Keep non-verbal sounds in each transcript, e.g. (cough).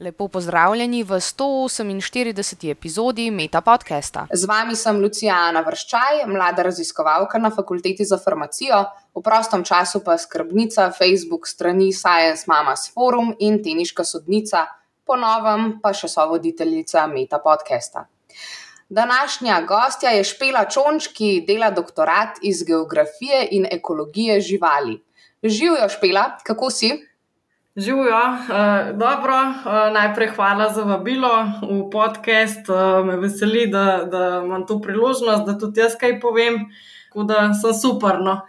Lepo pozdravljeni v 148. epizodi Meta podcasta. Z vami sem Lucijana Vrščaj, mlada raziskovalka na fakulteti za farmacijo, v prostem času pa skrbnica Facebook strani Science Mamas Forum in teniška sodnica, ponovem pa še so voditeljica Meta podcasta. Današnja gostja je Špela Čonč, ki dela doktorat iz geografije in ekologije živali. Živijo, Špela, kako si? Živijo, uh, dobro. Uh, najprej hvala za vabilo v podcast. Uh, me veseli, da, da imam to priložnost, da tudi jaz kaj povem, tako da sem super. No.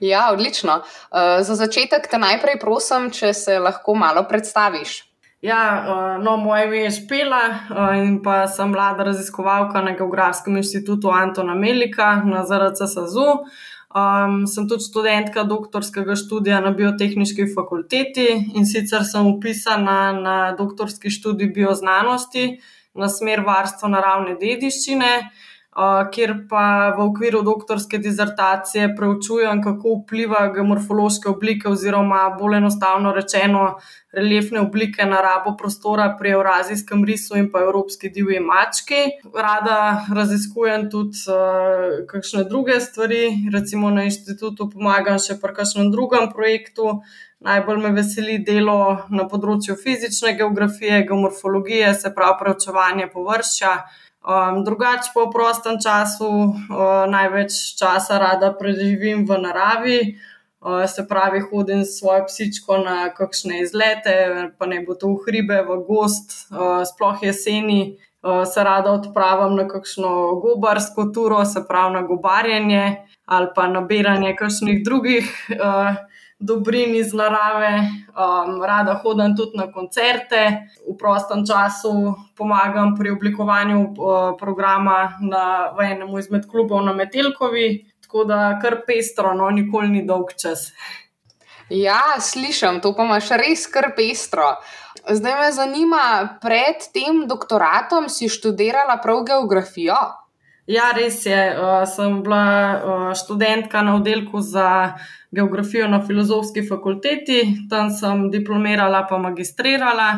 Ja, odlično. Uh, za začetek te najprej prosim, če se lahko malo predstaviš. Ja, uh, no, moje ime je Špela uh, in pa sem mlada raziskovalka na Geografskem inštitutu Antona Melika na ZRC SAZU. Um, sem tudi študentka doktorskega študija na biotehnički fakulteti in sicer sem upisana na doktorski študij bioznanosti na smer varstva naravne dediščine kjer pa v okviru doktorske dizertacije preučujem, kako vpliva geomorfološke oblike, oziroma bolj enostavno rečeno, reliefne oblike na rabo prostora pri Eurazijskem risu in pa Evropski divji mački. Rada raziskujem tudi uh, kakšne druge stvari, recimo na inštitutu pomagam še pri kakšnem drugem projektu. Najbolj me veseli delo na področju fizične geografije, geomorfologije, se pravi preučevanje površja. Um, drugače pa v prostem času uh, največ časa rada preživim v naravi, uh, se pravi, hodim s svojo psičko na kakšne izlete, pa ne bo to v hribe, v gost, uh, sploh jeseni. Se rada odpravim na kakšno gobarsko turo, se pravi na gobarjenje ali pa nabiranje kakšnih drugih uh, dobrin iz narave, um, rada hodim tudi na koncerte, v prostem času pomagam pri oblikovanju uh, programa na, v enem izmed klubov na Metelkovi, tako da kar pestro, no, nikoli ni dolg čas. Ja, slišim, to pa imaš res kar pestro. Zdaj me zanima, pred tem doktoratom si študirala prav geografijo? Ja, res je. Uh, sem bila uh, študentka na oddelku za geografijo na filozofski fakulteti, tam sem diplomirala, pa magistrirala.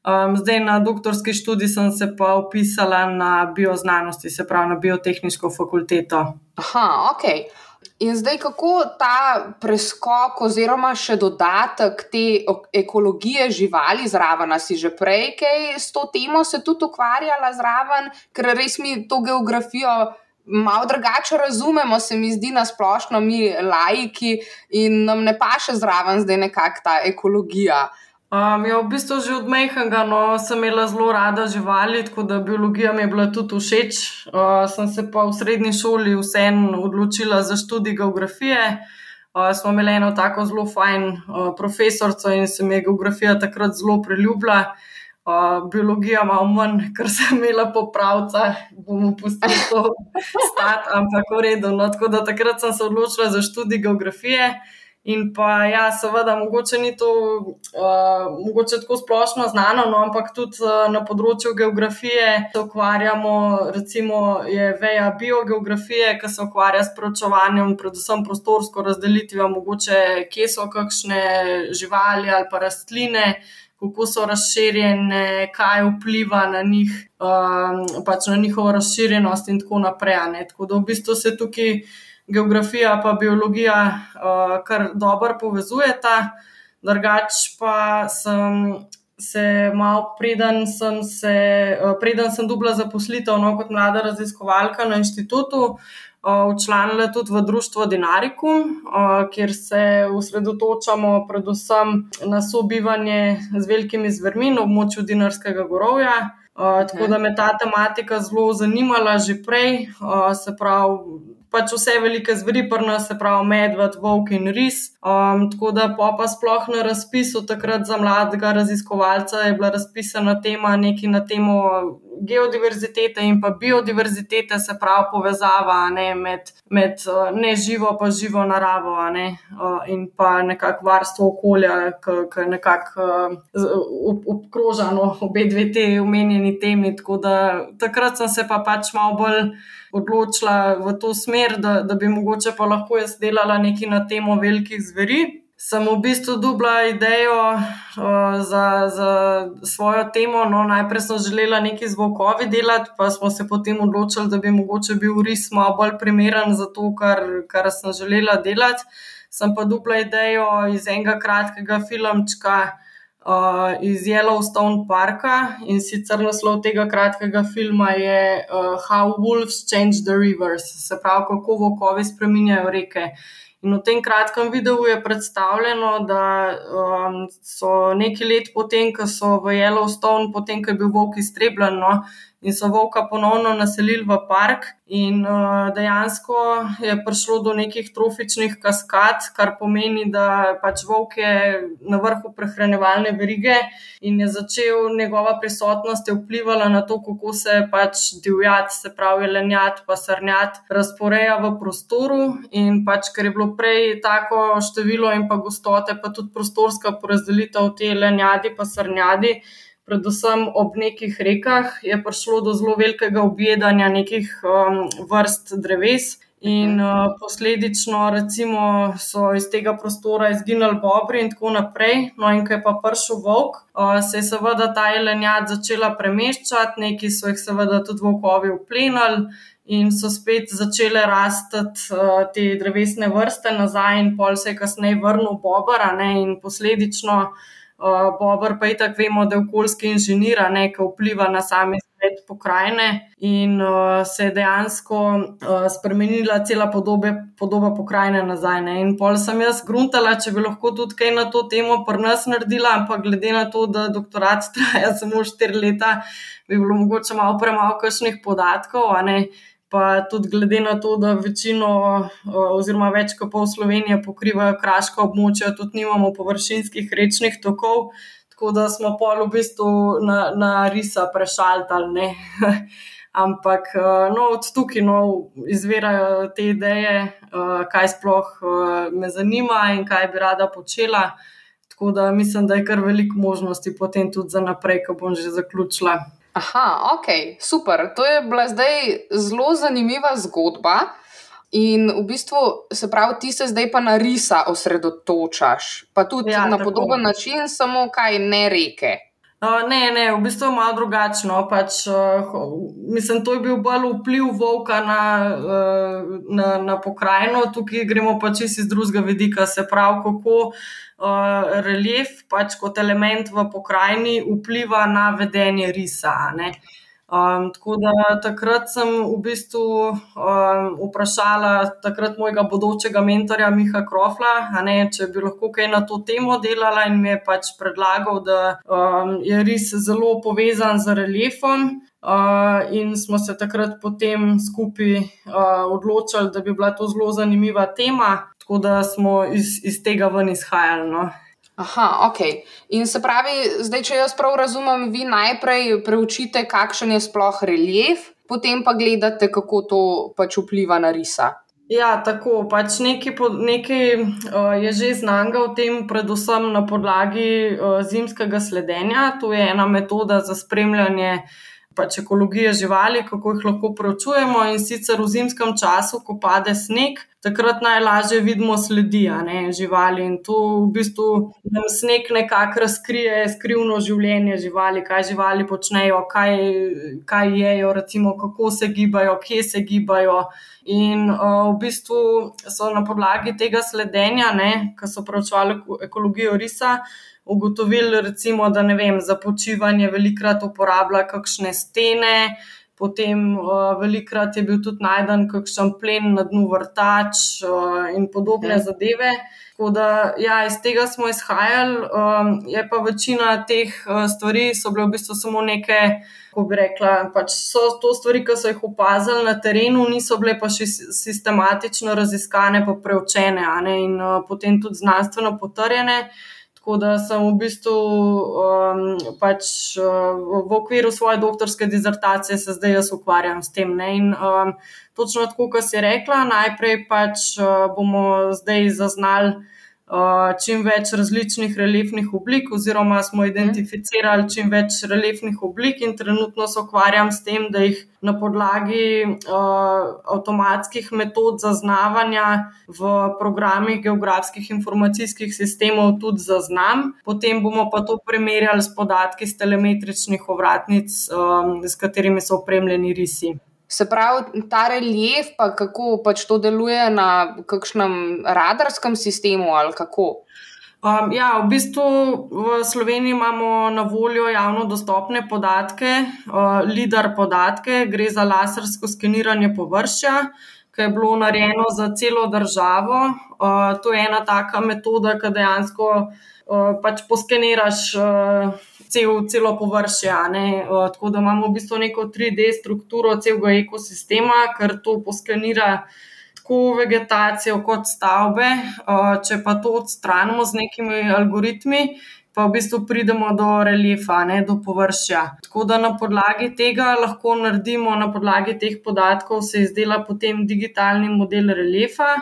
Um, zdaj na doktorski študij sem se pa upisala na bioznanosti, se pravi na biotehniško fakulteto. Aha, ok. In zdaj, kako ta preskok, oziroma še dodatek te ekologije živali zraven, si že prej kaj s to temo se tudi ukvarjala zraven, ker res mi to geografijo malo drugače razumemo, se mi zdi na splošno, mi laiki in nam ne paše zraven zdaj nekakšna ta ekologija. Um, ja, v bistvu že od mehanga no, sem imela zelo rada živali, tako da biologija mi je bila tudi všeč. Uh, sem se pa v srednji šoli vseeno odločila za študij geografije. Uh, smo imeli eno tako zelo fajn uh, profesorico in se mi je geografija takrat zelo priljubila biologija malo manj, ker sem imela popravca, bomo pustili to stati, ampak v redu. No, tako da takrat sem se odločila za študij geografije. In pa, ja, seveda, mogoče ni to uh, mogoče tako splošno znano, no, ampak tudi uh, na področju geografije se ukvarjamo, recimo, je veja biogeografije, ki se ukvarja s pročovanjem, predvsem prostorsko razdelitvijo, mogoče kje so kakšne živali ali pa rastline, kako so razširjene, kaj vpliva na njih, um, pač na njihovo razširjenost, in tako naprej. Tako da v bistvu se tukaj geografija in biologija uh, kar dobro povezujeta, drugače pa sem. Se malo preden sem, se, uh, preden sem dubla zaposlitev no, kot mlada raziskovalka na inštitutu, Učlanila tudi v društvo Dinarikum, kjer se usredotočamo predvsem na sobivanje z velikimi zvermi na območju Dinarskega gorovja. Tako da me ta tematika zelo zanimala že prej, se pravi, pač vse velike zveri, prna se pravi medved, volk in ris. Um, tako da pa, sploh na razpisu takrat za mladega raziskovalca je bila razpisana tema nekaj na temo geodiverzitete in pa biodiverzitete, se pravi povezava ne, med, med neživo pa živo naravo ne, in pa nekako varstvo okolja, ki nekako obkroženo obe dve te omenjeni temi. Tako da takrat sem se pa pač malo bolj odločila v to smer, da, da bi mogoče pa lahko jaz delala nekaj na temo velikih zveri. sem v bistvu dubla idejo uh, za, za svojo temo. No, najprej sem želela nekaj z Vokovi delati, pa smo se potem odločili, da bi mogoče bil res malo bolj primeren za to, kar, kar sem želela delati. Sem pa dubla idejo iz enega kratkega filmčka. Uh, iz Yellowstone parka in sicer naslov tega kratkega filma je uh, How Wolves Change the Rivers, se pravi, kako vokovi spremenjajo reke. In v tem kratkem videu je predstavljeno, da um, so nekaj let potem, ko so v Yellowstone, potem, ko je bil volk iztrebljen, no, in so volka ponovno naselili v park. In uh, dejansko je prišlo do nekih trofičnih kaskad, kar pomeni, da pač volk je na vrhu prehranjevalne verige in je začel njegova prisotnost vplivala na to, kako se pač divjad, se pravi lenjat, pa srnjat, razporeja v prostoru. In pač, ker je bilo prej tako število in pa gostote, pa tudi prostorska porazdelitev te lenjadi, pa srnjadi predvsem ob nekih rekah, je prišlo do zelo velikega objedanja nekih um, vrst dreves. In uh, posledično, recimo, so iz tega prostora izginili bobri, in tako naprej. No, in ko je pa prišel volk, uh, se je seveda ta jelenjad začela premeščati, neki so jih seveda tudi volkovi uplenili, in so spet začele rasti uh, te drevesne vrste nazaj, in pol se je kasneje vrnil bobr, in posledično. Uh, Bobr pa je tako, vemo, da je okoljski inženir, nekaj vpliva na sami svet pokrajine in uh, se je dejansko uh, spremenila cela podobe, podoba pokrajine nazaj. Ne. In pol sem jaz gruntala, če bi lahko tudi kaj na to temo pri nas naredila, ampak glede na to, da doktorat (laughs) traja samo štiri leta, bi bilo mogoče malo premalo kakšnih podatkov pa tudi glede na to, da večino, eh, oziroma več kot pol Slovenije pokrivajo kraška območja, tudi nimamo površinskih rečnih tokov, tako da smo pol v bistvu na, na risa prešaltali. (laughs) Ampak eh, no, od tukaj no, izvirajo te ideje, eh, kaj sploh me zanima in kaj bi rada počela. Tako da mislim, da je kar veliko možnosti potem tudi za naprej, ko bom že zaključila. Aha, ok, super. To je bila zdaj zelo zanimiva zgodba. In v bistvu, se pravi, ti se zdaj pa na risa osredotočaš, pa tudi ja, na tako. podoben način, samo kaj ne reke. Uh, ne, ne, v bistvu je malo drugačno. Pač, uh, mislim, to je bil bolj vpliv volka na, uh, na, na pokrajino, tukaj gremo pač iz drugega vidika, se pravi, kako uh, relief pač kot element v pokrajini vpliva na vedenje risa. Um, tako da takrat sem v bistvu um, vprašala takrat mojega bodočega mentorja Miha Krofla, ne, če bi lahko kaj na to temo delala, in mi je pač predlagal, da um, je res zelo povezan z reliefom. Uh, in smo se takrat potem skupaj uh, odločili, da bi bila to zelo zanimiva tema, tako da smo iz, iz tega ven izhajali. No. Aha, ok. In se pravi, zdaj, če jaz prav razumem, vi najprej preučite, kakšen je sploh relief, potem pa gledate, kako to pač vpliva na risa. Ja, tako pač nekaj, nekaj uh, je že znanga o tem, predvsem na podlagi uh, zimskega sledenja. To je ena metoda za spremljanje uh, pač ekologije živali, kako jih lahko preučujemo. In sicer v zimskem času, ko pade sneg, takrat najlažje vidimo sledi ne, živali. In to v bistvu nam sneg nekako razkrije skrivno življenje živali, kaj živali počnejo, kaj, kaj jejo, recimo, kako se gibajo, kje se gibajo. In uh, v bistvu so na podlagi tega sledenja, ki so preučevali ekologijo risa ugotovili, recimo, da ne vem, za počivanje velikrat uporablja kakšne stene, potem uh, velikrat je bil tudi najden kakšen plen na dnu vrtač uh, in podobne hmm. zadeve. Tako da, ja, iz tega smo izhajali, um, je pa večina teh uh, stvari so bile v bistvu samo neke, kako bi rekla, pač so to stvari, ki so jih opazili na terenu, niso bile pa še sistematično raziskane, pa preučene in uh, potem tudi znanstveno potrjene. Tako da sem v bistvu um, pač, uh, v okviru svoje doktorske dizertacije se zdaj jaz ukvarjam s tem. In, um, točno tako, kot si rekla, najprej pač uh, bomo zdaj zaznali čim več različnih reliefnih oblik, oziroma smo identificirali čim več reliefnih oblik, in trenutno se ukvarjam s tem, da jih na podlagi avtomatskih metod zaznavanja v programih geografskih informacijskih sistemov tudi zaznam. Potem bomo pa to primerjali s podatki iz telemetričnih ovratnic, s katerimi so opremljeni risi. Se pravi, ta relief, pa kako pač to deluje na kakšnem radarskem sistemu ali kako? Um, ja, v bistvu v Sloveniji imamo na voljo javno dostopne podatke, uh, LIDAR podatke, gre za lasersko skeniranje površja, ki je bilo narejeno za celo državo. Uh, to je ena taka metoda, ki dejansko uh, pač poskeniraš. Uh, cel, celo površje. Uh, tako da imamo v bistvu neko 3D strukturo celega ekosistema, kar to poskenira tako vegetacijo kot stavbe. Uh, če pa to odstranimo z nekimi algoritmi. Pa v bistvu pridemo do reliefa, ne do površja. Tako da na podlagi tega lahko naredimo, na podlagi teh podatkov se izdela potem digitalni model reliefa,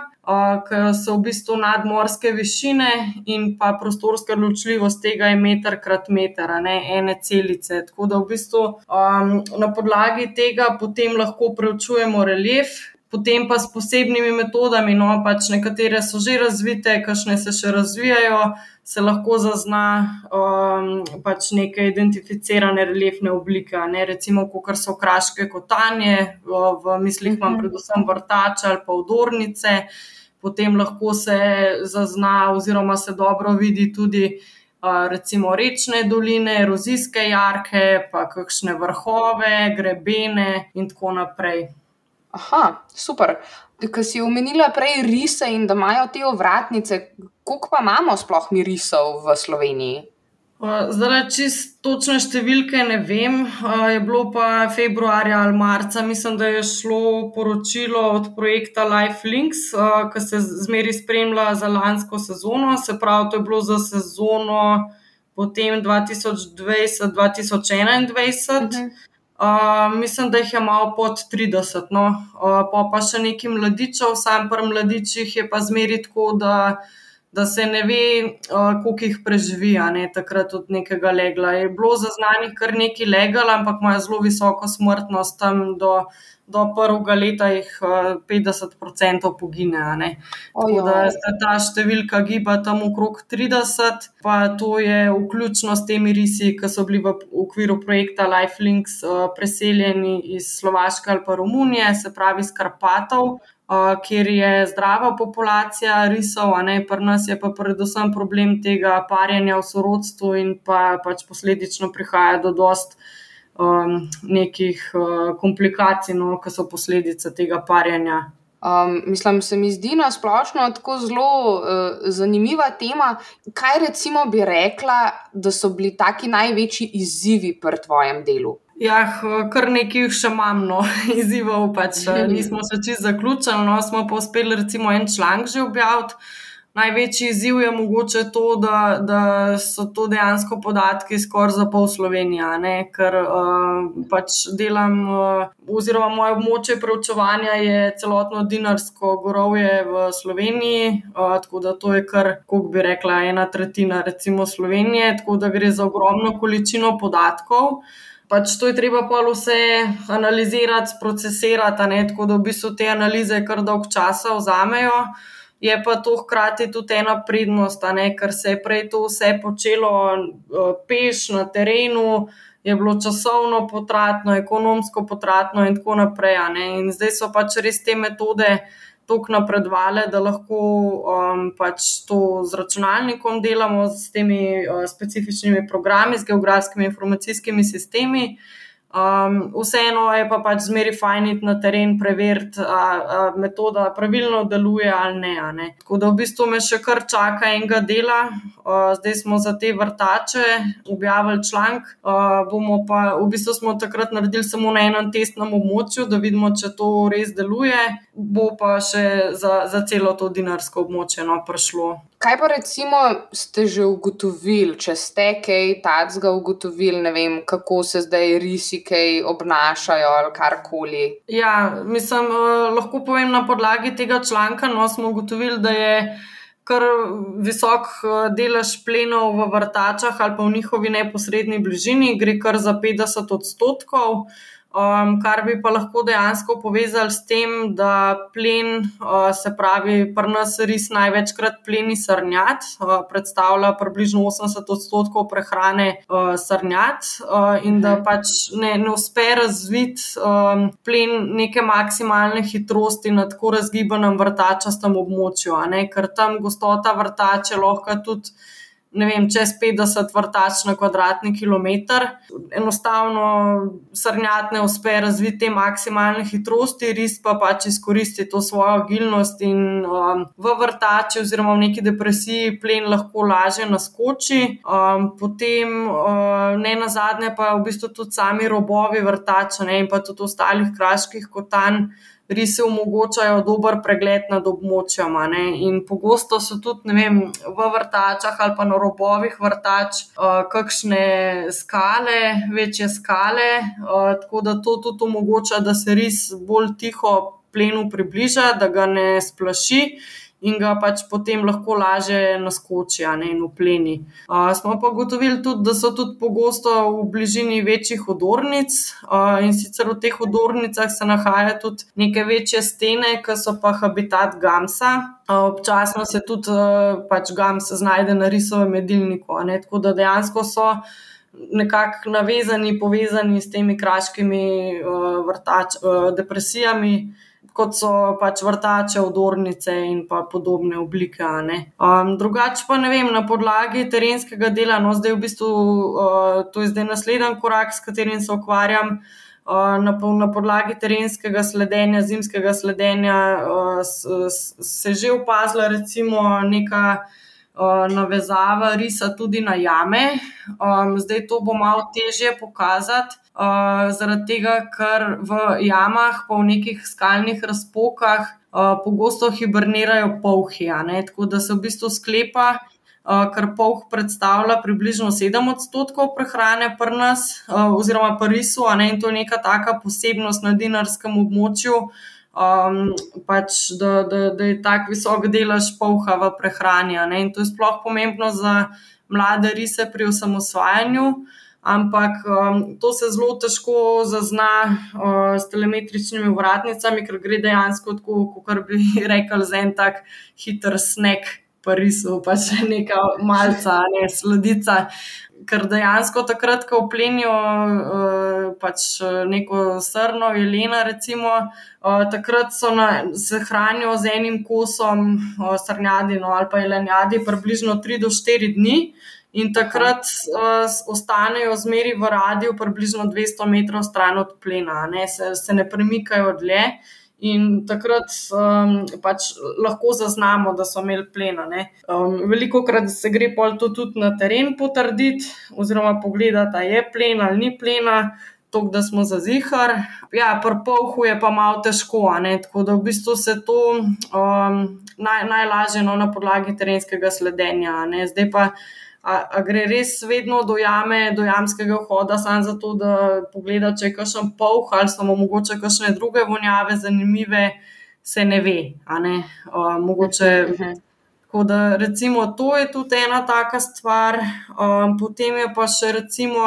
ki so v bistvu nadmorske višine in pa prostorska ločljivost tega je meter krat meter, ne ene celice. Tako da v bistvu um, na podlagi tega potem lahko preučujemo relief. Potem pa s posebnimi metodami, no pač nekatere so že razvite, kakšne se še razvijajo, se lahko zazna um, pač neke identificirane reliefne oblike, ne recimo, kot so kraške kotanje, v mislih imam mhm. predvsem vrtače ali pa udornice potem lahko se zazna, oziroma se dobro vidi tudi. Recimo rečne doline, erozijske jarke, pa kakšne vrhove, grebene, in tako naprej. Aha, super. Ker si omenila prej rise in da imajo te ovratnice, koliko pa imamo sploh mi risov v Sloveniji? Zdaj, čist točne številke ne vem. Je bilo pa februarja ali marca, mislim, da je šlo poročilo od projekta LifeLinks, ki se zmeri spremlja za lansko sezono. Se pravi, to je bilo za sezono potem 2020-2021. Mhm. Uh, mislim, da jih je malo pod 30, no. uh, pa, pa še nekaj mladičev, sam pri mladičih je pa zmeri tako, da da se ne ve, koliko jih preživi, ne takrat od nekega legla. Je bilo zaznanih kar nekaj legal, ampak imajo zelo visoko smrtnost, tam do, do prvega leta jih 50% pogine. Tako da se ta številka giba tam okrog 30, pa to je vključno s temi risi, ki so bili v okviru projekta Lifelinks preseljeni iz Slovaške ali pa Romunije, se pravi iz Karpatov kjer je zdrava populacija risov, a ne pri nas je pa predvsem problem tega parjenja v sorodstvu in pa pač posledično prihaja do dost um, nekih uh, komplikacij, no, ki so posledica tega parjenja. Um, mislim, se mi zdi na splošno tako zelo uh, zanimiva tema. Kaj recimo bi rekla, da so bili taki največji izzivi pri tvojem delu? Ja, kar nekaj še imam, no, (laughs) izzivov, pač (laughs) nismo še čisto zaključili, no, smo pa uspeli recimo en članek že objaviti. Največji izziv je mogoče to, da, da so to dejansko podatki skoraj za pol Slovenije, ne? ker uh, pač delam, uh, oziroma moje območje preučevanja je celotno dinarsko gorovje v Sloveniji, uh, tako da to je kar, kako bi rekla, ena tretjina recimo Slovenije, tako da gre za ogromno količino podatkov pač to je treba pa vse analizirati, procesirati, ne? tako da v bistvu te analize kar dolg časa vzamejo. Je pa to hkrati tudi ena prednost, ker se je prej to vse počelo peš na terenu, je bilo časovno potratno, ekonomsko potratno in tako naprej. In zdaj so pač res te metode tako napredovale, da lahko um, pač to z računalnikom delamo, s temi uh, specifičnimi programi, z geografskimi informacijskimi sistemi. Um, vseeno je pa pač zmeri fajn iti na teren, preveriti, ali metoda pravilno deluje ali ne, ne. Tako da v bistvu me še kar čaka enega dela. Uh, zdaj smo za te vrtače objavili članek. Uh, pa v bistvu smo takrat naredili samo na enem testnem območju, da vidimo, če to res deluje. Bo pa še za, za celo to dinarsko območje no, prišlo. Kaj pa recimo ste že ugotovili, če ste kaj takega ugotovili, ne vem, kako se zdaj risi kaj obnašajo ali karkoli? Ja, mislim, eh, lahko povem na podlagi tega članka, no smo ugotovili, da je kar visok delež plenov v vrtačah ali pa v njihovi neposrednji bližini, gre kar za 50 odstotkov. Um, kar bi pa lahko dejansko povezali s tem, da plen, uh, se pravi, pri nas res največkrat pleni srnjat, uh, predstavlja približno 80 odstotkov prehrane uh, srnjat uh, in da pač ne, ne uspe razviti um, plen neke maksimalne hitrosti na tako razgibanem vrtačastem območju, ker tam gostota vrtače lahko tudi ne vem, čez 50 vrtač na kvadratni kilometr. Enostavno srnjat ne uspe razviti te maksimalne hitrosti, res pa pač izkoristi to svojo agilnost in um, v vrtači oziroma v neki depresiji plen lahko lažje naskoči. Um, potem, uh, ne na zadnje, pa v bistvu tudi sami robovi vrtača ne, in pa tudi ostalih kraških kotanj rise omogočajo dober pregled nad območjem. In pogosto so tudi vem, v vrtačah ali pa na robovih vrtač, uh, kakšne skale, večje skale, uh, tako da to tudi omogoča, da se ris bolj tiho plenu približa, da ga ne splaši in ga pač potem lahko lažje naskoči ne, in upleni. Uh, smo pa ugotovili tudi, da so tudi pogosto v bližini večjih odornic uh, in sicer v teh odornicah se nahajajo tudi neke večje stene, ki so pa habitat gamsa. Občasno se tudi pač gams znajde na risovem medilniku, ne, tako da dejansko so. Nekako navezani, povezani s temi kraškimi uh, vrtač, uh, depresijami, kot so pač vrtače, odornice in podobne oblike. Um, drugače pa ne vem, na podlagi terenskega dela, no zdaj v bistvu uh, to je zdaj naslednji korak, s katerim se ukvarjam. Uh, na, na podlagi terenskega sledenja, zimskega sledenja, uh, se je že opazila, recimo, neka uh, navezava risa tudi na jame. Um, zdaj to bo malo težje pokazati, uh, zaradi tega, ker v jamah, pa v nekih skalnih razpokah, uh, pogosto hibernirajo polhi. Tako da se v bistvu sklepa, uh, ker polh predstavlja približno 7 odstotkov prehrane pri nas, uh, oziroma pri risu, in to je neka taka posebnost na dinarskem območju. Um, pač, da, da, da je tako visok delež polha v prehrani. In to je sploh pomembno za mlade rise pri osamosvajanju. Uh, ampak um, to se zelo težko zazna uh, s telemetričnimi vratnicami, ker gre dejansko tako, kot bi (laughs) rekel, za en tak hiter snek, parisu, pa še neka malca, ne sledica. Ker dejansko takrat, ko plenijo uh, pač neko srno, jelena, recimo, uh, takrat na, se hranijo z enim kosom uh, srnjadi no, ali pa jelenjadi, približno 3 do 4 dni. In takrat uh, ostanejo zmeri v radiju, približno 200 metrov stran od plena, ne? Se, se ne premikajo dlje. In takrat um, pač lahko zaznamo, da so imeli plena. Um, veliko krat se gre pa to tudi na teren potrditi, oziroma pogledati, ali je plena ali ni plena, to, da smo za zihar. Ja, pri polhu je pa malo težko, tako da v bistvu se to um, naj, najlažje no, na podlagi terenskega sledenja. Zdaj pa. A, a gre res vedno do jame, do jamskega vhoda, samo zato, da pogleda, če je kakšen polh ali samo mogoče kakšne druge vonjave, zanimive, se ne ve. Ne? A, mogoče. Tako da, recimo, to je tudi ena taka stvar. Um, potem je pa še, recimo,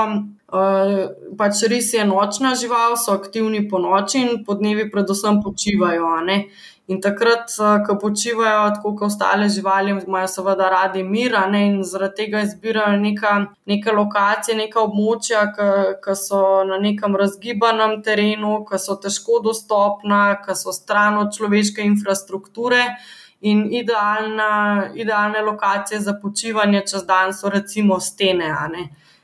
uh, pač res je nočna žival, so aktivni po noči in po dnevi, predvsem, počivajo. In takrat, ko počivajo, tako kot ostale živali, imajo seveda radi mir, ne, in zaradi tega izbirajo neka, neke lokacije, neka območja, ki so na nekem razgibanem terenu, ki so težko dostopna, ki so stran od človeške infrastrukture. In idealna, idealne lokacije za počivanje čez dan so recimo stene.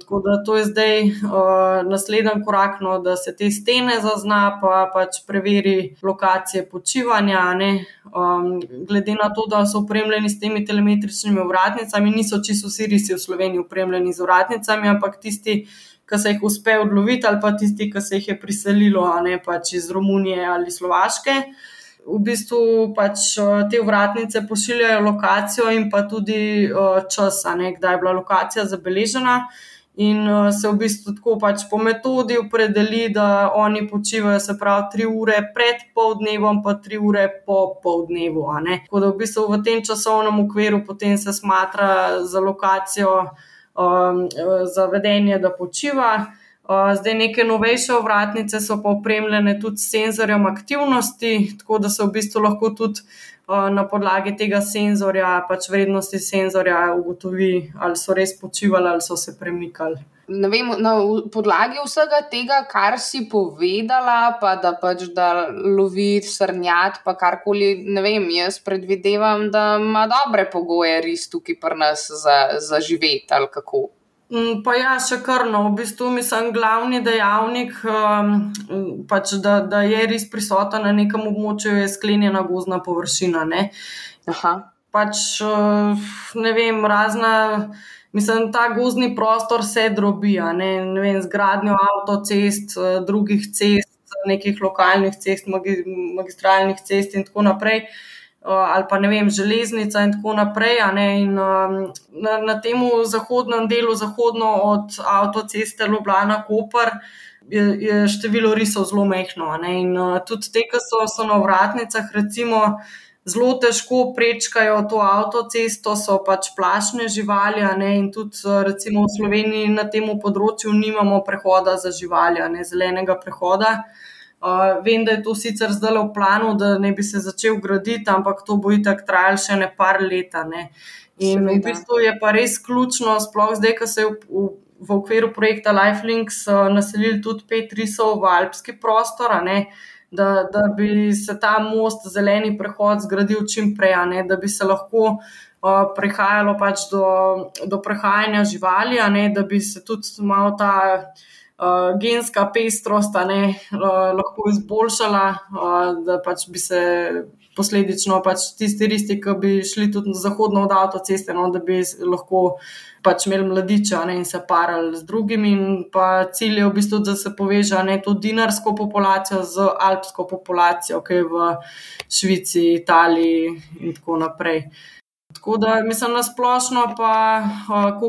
Tako da to je zdaj uh, naslednji korak, no, da se te stene zazna, pa pač preveri lokacije počivanja. Um, glede na to, da so opremljeni s temi telemetričnimi vratnicami, niso čisto vsi risi v Sloveniji opremljeni z vratnicami, ampak tisti, ki se jih uspe odloviti, ali pa tisti, ki se jih je priselilo, ne pač iz Romunije ali Slovaške. V bistvu pač te vratnice pošiljajo lokacijo in pa tudi čas, kdaj je bila lokacija zabeležena. In uh, se v bistvu tako pač po metodi opredeli, da oni počivajo, se pravi, tri ure pred poldnevom, pa tri ure po poldnevu. Tako da v bistvu v tem časovnem okviru potem se smatra za lokacijo um, za vedenje, da počiva. Uh, zdaj, neke novejše ovratnice so pa opremljene tudi s senzorjem aktivnosti, tako da se v bistvu lahko tudi uh, na podlagi tega senzorja, pač vrednosti senzorja, ugotovi, ali so res počivali ali so se premikali. Vem, na podlagi vsega tega, kar si povedala, pa da pač da lovi srnjat, pa karkoli, ne vem, jaz predvidevam, da ima dobre pogoje res tukaj pri nas za, za živeti ali kako. Mm, pa ja, še krno, v bistvu mislim, glavni dejavnik, um, pač, da, da je res prisoten na nekem območju, je sklenjena gozdna površina. Ne? Pač, uh, ne vem, razna, mislim, ta gozdni prostor se drobi, ne? Ne vem, z gradnjo avtocest, uh, drugih cest, nekih lokalnih cest, magistralnih cest in tako naprej. Eh, ali pa ne vem, železnica in tako naprej. In, um, na, na tem zahodnem delu, zahodno od avtoceste Ljubljana Koper, je, je število risov zelo mehko. In uh, tudi te, ki so, so na vratnicah, recimo. Zelo težko prečkajo to avtocesto, so pač plašne živali, ne, in tudi eh, recimo v Sloveniji na tem področju nimamo prehoda za živali, ne zelenega prehoda. Uh, Uh, vem, da je to sicer zdaj v planu, da ne bi se začel graditi, ampak to bo itak trajalo še ne par leta. Ne. In Seveda. v bistvu je pa res ključno, sploh zdaj, ko se je v, v, v okviru projekta Lifelinks uh, naselili tudi pet risov v alpski prostor, ne, da, da bi se ta most, zeleni prehod zgradil čim prej, ne, da bi se lahko. Uh, prihajalo pač do, do prehajanja živali, ne, da bi se tudi malo ta uh, genska pestrost ne, uh, lahko izboljšala, uh, da pač bi se posledično pač tisti risti, ki bi šli tudi na zahodno od avtoceste, no, da bi lahko pač imeli mladiča ne, in se parali z drugimi. In pa cilj je v bistvu, da se poveže ne to dinarsko populacijo z alpsko populacijo, ki je v Švici, Italiji in tako naprej. Tako da mislim na splošno, pa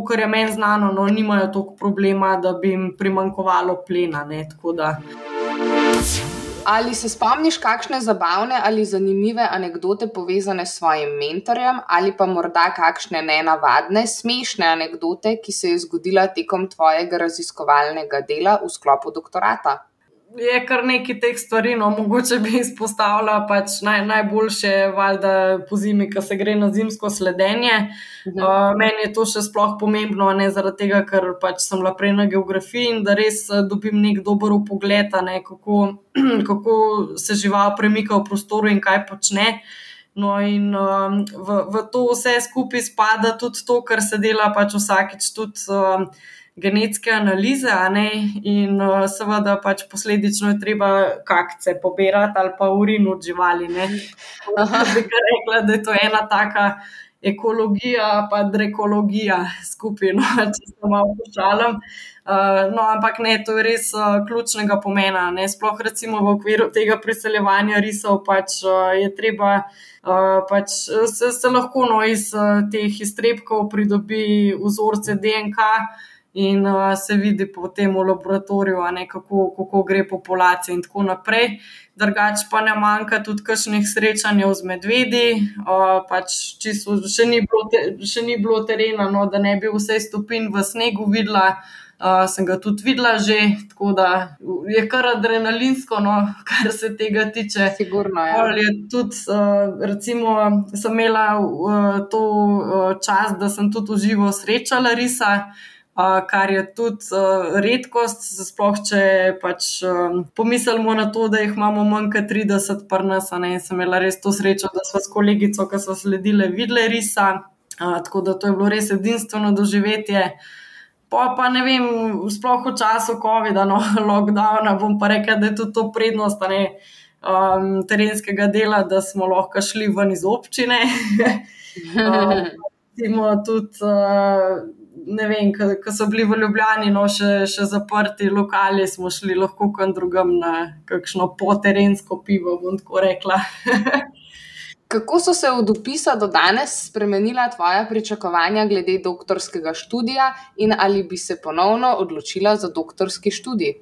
kar je meni znano, no, nimajo toliko problema, da bi jim primankovalo plena. Ne, Ali se spomniš kakšne zabavne ali zanimive anekdote povezane s svojim mentorjem, ali pa morda kakšne nenavadne, smešne anekdote, ki se je zgodila tekom tvojega raziskovalnega dela v sklopu doktorata? Je kar nekaj teh stvari, no, mogoče bi izpostavila pač naj, najboljše, valjda po zimi, ki se gre na zimsko sledenje. Mhm. Uh, meni je to še sploh pomembno, ne zaradi tega, ker pač sem bila prej na geografiji in da res uh, dobim nek dober pogled, ne, kako, (clears throat) kako se žival premika v prostoru in kaj počne. No, in um, v, v to vse skupaj spada tudi to, kar se dela pač vsakeč. Tudi, um, genetske analize, in uh, seveda pač posledično je treba kakce pobirati ali pa urin od živali. Ne bi rekla, da je to ena taka. Ekologija, pa drekologija skupaj, no, (laughs) če se malo pošalim. Uh, no, ampak ne, to je res uh, ključnega pomena. Ne. Sploh recimo v okviru tega priseljevanja risov, pač uh, je treba, pač se, se lahko no, iz teh iztrebkov pridobi vzorce DNK, in uh, se vidi potem v laboratoriju, ne, kako, kako gre populacija in tako naprej. Drugač pa ne manjka tudi kakšnih srečanj z medvedi, uh, pač čisto, še, ni te, še ni bilo terena, no, da ne bi vse stopin v snegu videla. Uh, sem ga tudi videla, že, tako da je kar adrenalinsko, no, (laughs) kar se tega tiče. Sigurno, ja. je. Tudi, uh, recimo, sem imela uh, to uh, čas, da sem tudi uživo srečala risa kar je tudi redkost, sploh če pač, pomislimo na to, da jih imamo manj kot 30 prnasa. In sem imela res to srečo, da smo s kolegico, ki so sledile, videle risa. Tako da to je bilo res edinstveno doživetje. Pa, pa ne vem, sploh v času COVID-a, no, (laughs) lockdowna, bom pa rekel, da je tudi to prednost ne, um, terenskega dela, da smo lahko šli ven iz občine. (laughs) um, tudi, uh, ne vem, ko so bili v Ljubljani, no še, še zaprti lokali, smo šli lahko kam drugam na kakšno poterensko pivo, bom tako rekla. (laughs) Kako so se od upisa do danes spremenila tvoja pričakovanja glede doktorskega študija in ali bi se ponovno odločila za doktorski študij?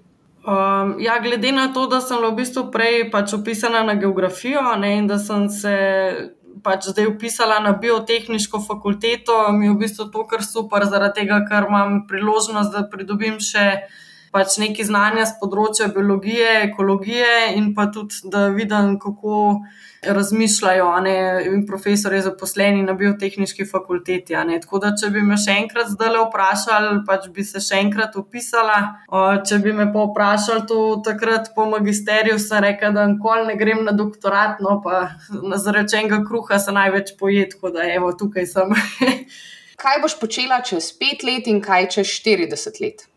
Um, ja, glede na to, da sem v bistvu prej pač upisana na geografijo ne, in da sem se pač zdaj upisala na biotehniško fakulteto, mi je v bistvu to kar super, zaradi tega, ker imam priložnost, da pridobim še pač nekaj znanja z področja biologije, ekologije in pa tudi, da vidim, kako razmišljajo ne, in profesori zaposleni na biotehnički fakulteti. Tako da, če bi me še enkrat zdaj vprašali, pač bi se še enkrat upisala. Če bi me pa vprašali to takrat po magisteriju, sem rekla, da nikoli ne grem na doktorat, no pa zarečenega kruha se največ pojet, tako da evo, tukaj sem. (laughs) kaj boš počela čez pet let in kaj čez 40 let?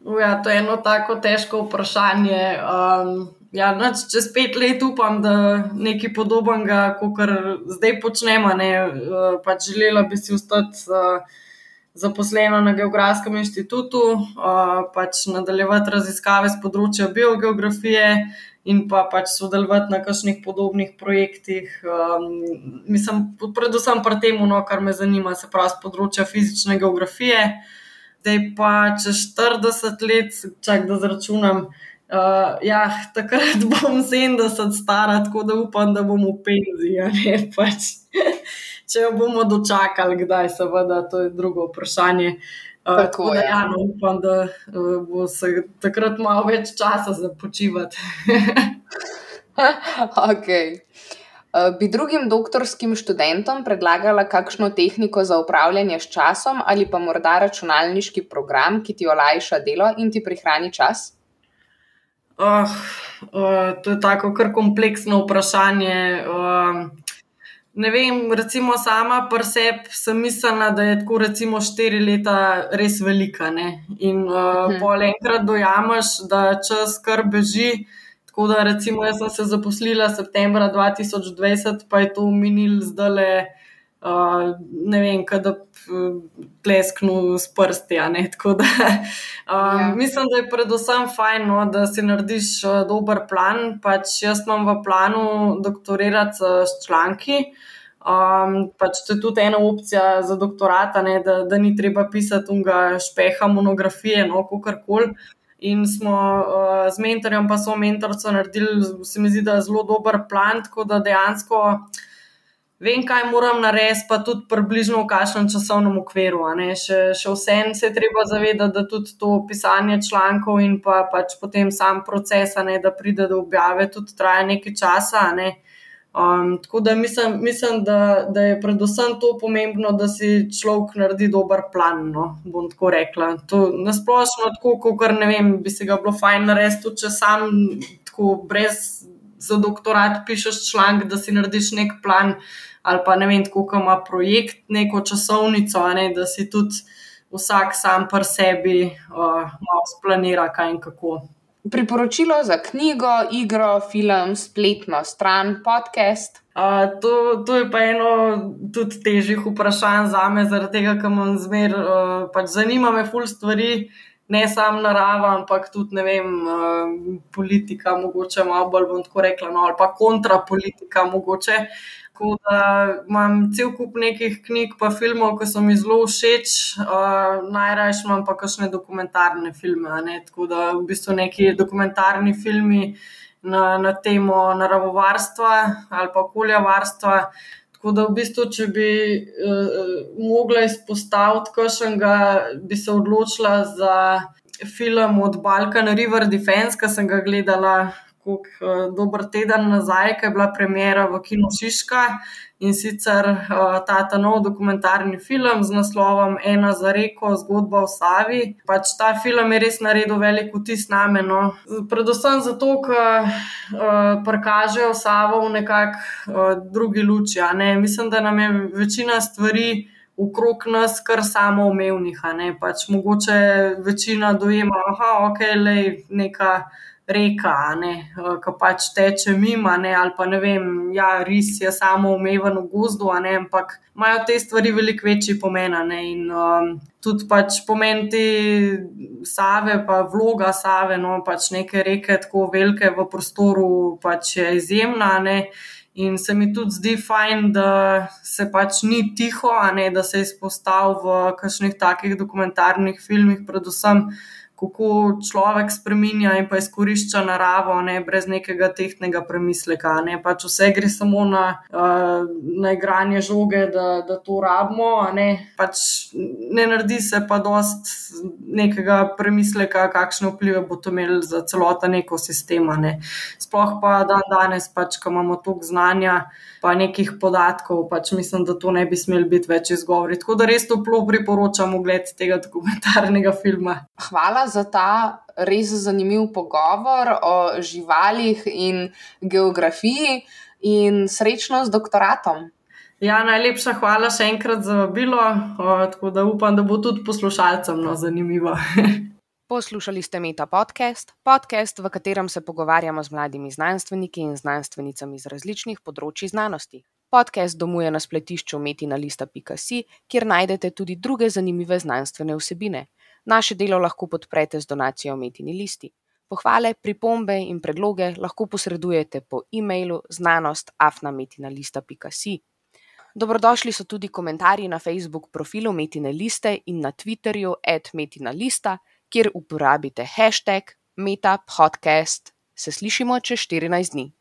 Ja, to je eno tako težko vprašanje. Um, ja, nač, čez pet let upam, da nekaj podobnega, kot zdaj počnemo. Uh, pač želela bi si ostati uh, zaposlena na Geografskem inštitutu, uh, pač nadaljevati raziskave z področja biogeografije in pa pač sodelovati na kakšnih podobnih projektih. Um, mislim, predvsem pri tem, no, kar me zanima, se pravi z področja fizične geografije zdaj pa čez 40 let, čak da zračunam. Uh, ja, takrat (laughs) bom 70 stara, tako da upam, da bom v penziji. (laughs) Pač. Če jo bomo dočakali, kdaj, seveda, to je drugo vprašanje. Uh, tako, tako da, ja. ja, no, upam, da uh, bo se takrat malo več časa za počivati. (laughs) okay. Eh, bi drugim doktorskim študentom predlagala kakšno tehniko za upravljanje s časom ali pa morda računalniški program, ki ti olajša delo in ti prihrani čas? Oh, uh, to je tako kar kompleksno vprašanje. Uh, ne vem, recimo sama pri sebi sem mislila, da je tako recimo štiri leta res velika. Ne? In uh, hmm. pol enkrat dojamaš, da čas kar beži. Tako da, recimo, jaz sem se zaposlila septembra 2020, pa je to minil zdaj le, uh, ne vem, kaj da plesknu s prsti. Da, um, ja. Mislim, da je predvsem fajn, no, da si narediš dober plan. Pač jaz imam v planu doktorirati s članki. Um, pač to je tudi ena opcija za doktorat, da, da ni treba pisati unga špeha, monografije, no, kako koli in smo uh, z mentorjem, pa so mentorci naredili, se mi zdi, da je zelo dober plan, tako da dejansko vem, kaj moram narediti, pa tudi približno v kakšnem časovnem okviru. Še, še vsem se je treba zavedati, da tudi to pisanje člankov in pa pač potem sam proces, ne, da pride do objave, tudi traja nekaj časa. Ne. Um, tako da mislim, mislim da, da je predvsem to pomembno, da si človek naredi dober plan. No, bom tako rekla. To nasplošno, tako kot ne vem, bi se ga bilo fajn narediti, če sam tako brez za doktorat pišeš članek, da si narediš nek plan, ali pa ne vem, kako ima projekt, neko časovnico, ne, da si tudi vsak sam pri sebi uh, malo splanira, kaj in kako. Priporočilo za knjigo, igro, film, spletno stran, podcast. Uh, to, to je pa eno tudi težjih vprašanj za me, zaradi tega, ker imam zmer, uh, pač zanima me ful stvari, ne samo narava, ampak tudi vem, uh, politika, mogoče malo bolj bom tako rekla, no, ali pa kontrapolitika, mogoče. Tako da imam cel kup nekih knjig, pa filmov, ki so mi zelo všeč, uh, najraje imam pa kakšne dokumentarne filme. Ne? Tako da v bistvu neki dokumentarni filmi na, na temo naravovarstva ali pa okoljevarstva. Tako da v bistvu, če bi uh, mogla izpostaviti kakšnega, bi se odločila za film od Balkan River Defense, ki sem ga gledala kako dober teden nazaj, ki je bila premjera v Kinu Šiška in sicer uh, ta, nov dokumentarni film z naslovom Ena za reko, zgodba o Savi. Pač ta film je res naredil velik vtis na me. No. Predvsem zato, ker uh, prikažejo Savo v nekakšni uh, drugi luči. Mislim, da nam je večina stvari. Ukrog nas, kar samo umevnih, pač mogoče večina dojema, da je okay, le neka reka, eh, ki pač teče mimo, ali pa ne vem, ja, res je samo umeven v gozdu, ampak imajo te stvari veliko večji pomen. In um, tudi pač pomen te save, pa vloga save, no pač neke reke tako velike v prostoru, pač je izjemna. Ne? In se mi tudi zdi fajn, da se pač ni tiho, ne da se izpostavlja v kakšnih takih dokumentarnih filmih, predvsem kako človek spremenja in pa izkorišča naravo, ne, brez nekega tehnega premisleka. Ne. Pač vse gre samo na, na igranje žoge, da, da to rabimo, ne. Pač ne naredi se pa dost nekega premisleka, kakšne vplive bo to imelo za celoten ekosistem. Ne. Sploh pa dan danes, pač, ko imamo toliko znanja. Pa nekih podatkov, pač mislim, da to ne bi smeli biti več izgovori. Tako da res toplo priporočam ogled tega dokumentarnega (laughs) filma. Hvala za ta res zanimiv pogovor o živalih in geografiji, in srečno z doktoratom. Ja, najlepša hvala še enkrat za vabilo, tako da upam, da bo tudi poslušalcem no, zanimivo. (laughs) Poslušali ste Meta podcast, podcast, v katerem se pogovarjamo z mladimi znanstveniki in znanstvenicami iz različnih področji znanosti. Podcast domuje na spletišču metina.lista.si, kjer najdete tudi druge zanimive znanstvene vsebine. Naše delo lahko podprete z donacijo Metini listi. Pohvale, pripombe in predloge lahko posredujete po e-mailu znanost.afnametina.si. Dobrodošli so tudi komentarji na Facebook profilu Metine liste in na Twitterju @metina.lista, kjer uporabite hashtag metapodcast. Se slišimo čez 14 dni.